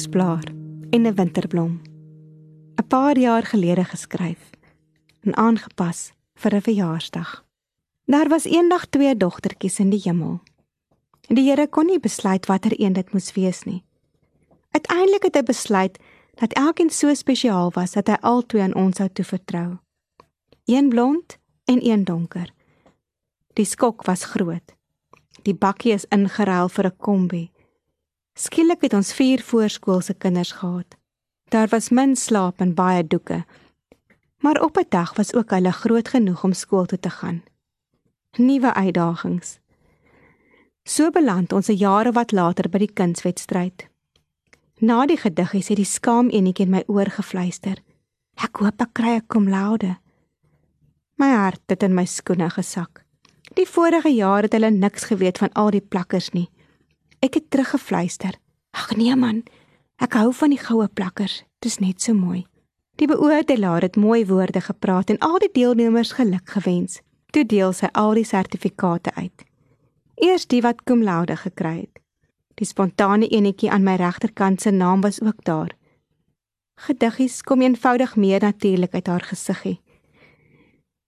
Hersblaar en 'n winterblom. 'n Paar jaar gelede geskryf en aangepas vir 'n verjaarsdag. Daar was eendag twee dogtertjies in die hemel. En die Here kon nie besluit watter een dit moes wees nie. Uiteindelik het hy besluit dat elkeen so spesiaal was dat hy albei aan ons sou toevertrou. Een blond en een donker. Die skok was groot. Die bakkie is ingeruil vir 'n kombi. Skielik het ons vier voorskoolse kinders gehad. Daar was min slaap en baie doeke. Maar op 'n dag was ook hulle groot genoeg om skool toe te gaan. Nuwe uitdagings. So beland ons 'n jare wat later by die kunswedstryd. Na die gediggies het die skaam enetjie in my oor gefluister. Ek hoop ek kry 'n cum laude. My hart het in my skoene gesak. Die vorige jaar het hulle niks geweet van al die plakkers nie. Ek het teruggefluister. Ag nee man, ek hou van die goue plakkers. Dis net so mooi. Die beoordelaar het mooi woorde gepraat en al die deelnemers geluk gewens. Toe deel sy al die sertifikate uit. Eers die wat cum laude gekry het. Die spontane enetjie aan my regterkant se naam was ook daar. Gediggies kom eenvoudig meer natuurlik uit haar gesiggie.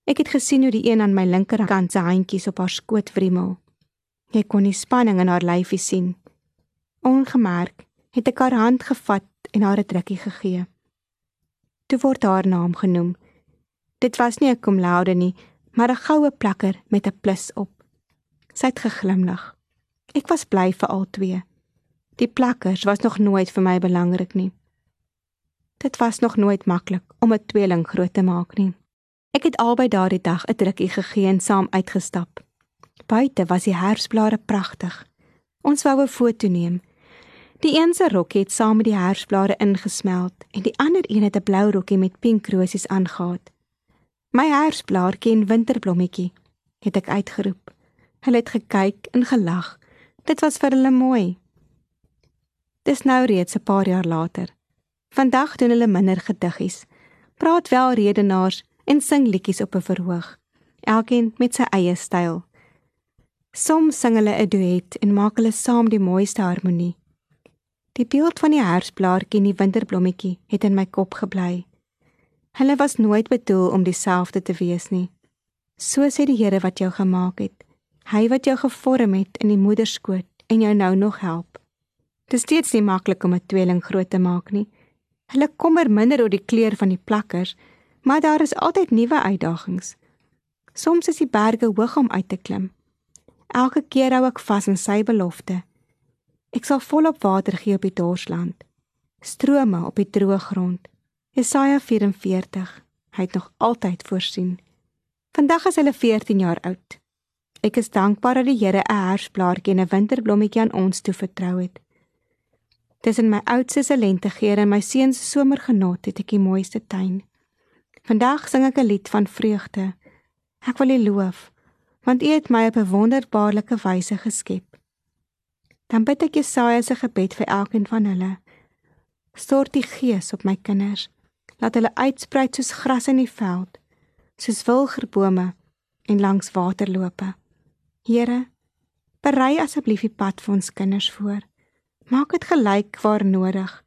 Ek het gesien hoe die een aan my linkerkant se handjies op haar skoot wrimmel. Ek kon die spanning in haar lyfie sien. Ongemerk het ek haar hand gevat en haar 'n drukkie gegee. Toe word haar naam genoem. Dit was nie 'n cum laude nie, maar 'n goue plakker met 'n plus op. Sy het geglimlag. Ek was bly vir al twee. Die plakkers was nog nooit vir my belangrik nie. Dit was nog nooit maklik om 'n tweeling groot te maak nie. Ek het albei daardie dag 'n drukkie gegee en saam uitgestap. Buite was die herfsblare pragtig. Ons wou 'n foto neem. Die een se rokkie het saam met die herfsblare ingesmelt en die ander een het 'n blou rokkie met pink rosies aangetree. My herfsblaartjie en winterblommetjie, het ek uitgeroep. Hulle het gekyk en gelag. Dit was vir hulle mooi. Dis nou reeds 'n paar jaar later. Vandag doen hulle minder gediggies. Praat wel redenaars en sing liedjies op 'n verhoog. Elkeen met sy eie styl. Soms sing hulle 'n duet en maak hulle saam die mooiste harmonie. Die beeld van die herfsblaartjie en die winterblommetjie het in my kop gebly. Hulle was nooit bedoel om dieselfde te wees nie. So sê die Here wat jou gemaak het. Hy wat jou gevorm het in die moederskoot en jou nou nog help. Dit is steeds nie maklik om 'n tweeling groot te maak nie. Hulle kommer minder oor die kleur van die plakkers, maar daar is altyd nuwe uitdagings. Soms is die berge hoog om uit te klim. Elke keer hou ek vas aan sy belofte. Ek sal volop water gee op die dorsland, strome op die droë grond. Jesaja 44. Hy het nog altyd voorsien. Vandag is hulle 14 jaar oud. Ek is dankbaar dat die Here 'n hersblaartjie en 'n winterblommetjie aan ons toe vertrou het. Tussen my oudste se lentegeur en my seun se somergenot het ek die mooiste tuin. Vandag sing ek 'n lied van vreugde. Ek wil U loof, want U het my op 'n wonderbaarlike wyse geskep. Dan bid ek Jesaja se gebed vir elkeen van hulle. Stort die Gees op my kinders, laat hulle uitsprei soos gras in die veld, soos wilgerbome en langs waterloope. Here, berei asseblief die pad vir ons kinders voor. Maak dit gelyk waar nodig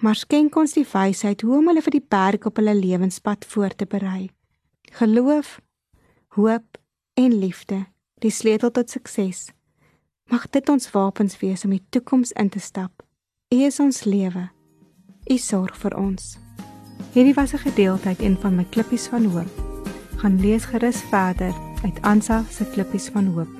maar skenk ons die wysheid hoe om hulle vir die berg op hulle lewenspad voor te berei. Geloof, hoop en liefde, die sleutel tot sukses. Mag dit ons wapens wees om die toekoms in te stap. U is ons lewe. U sorg vir ons. Hierdie was 'n gedeelte uit een van my klippies van hoop. Gaan lees gerus verder uit Ansa se klippies van hoop.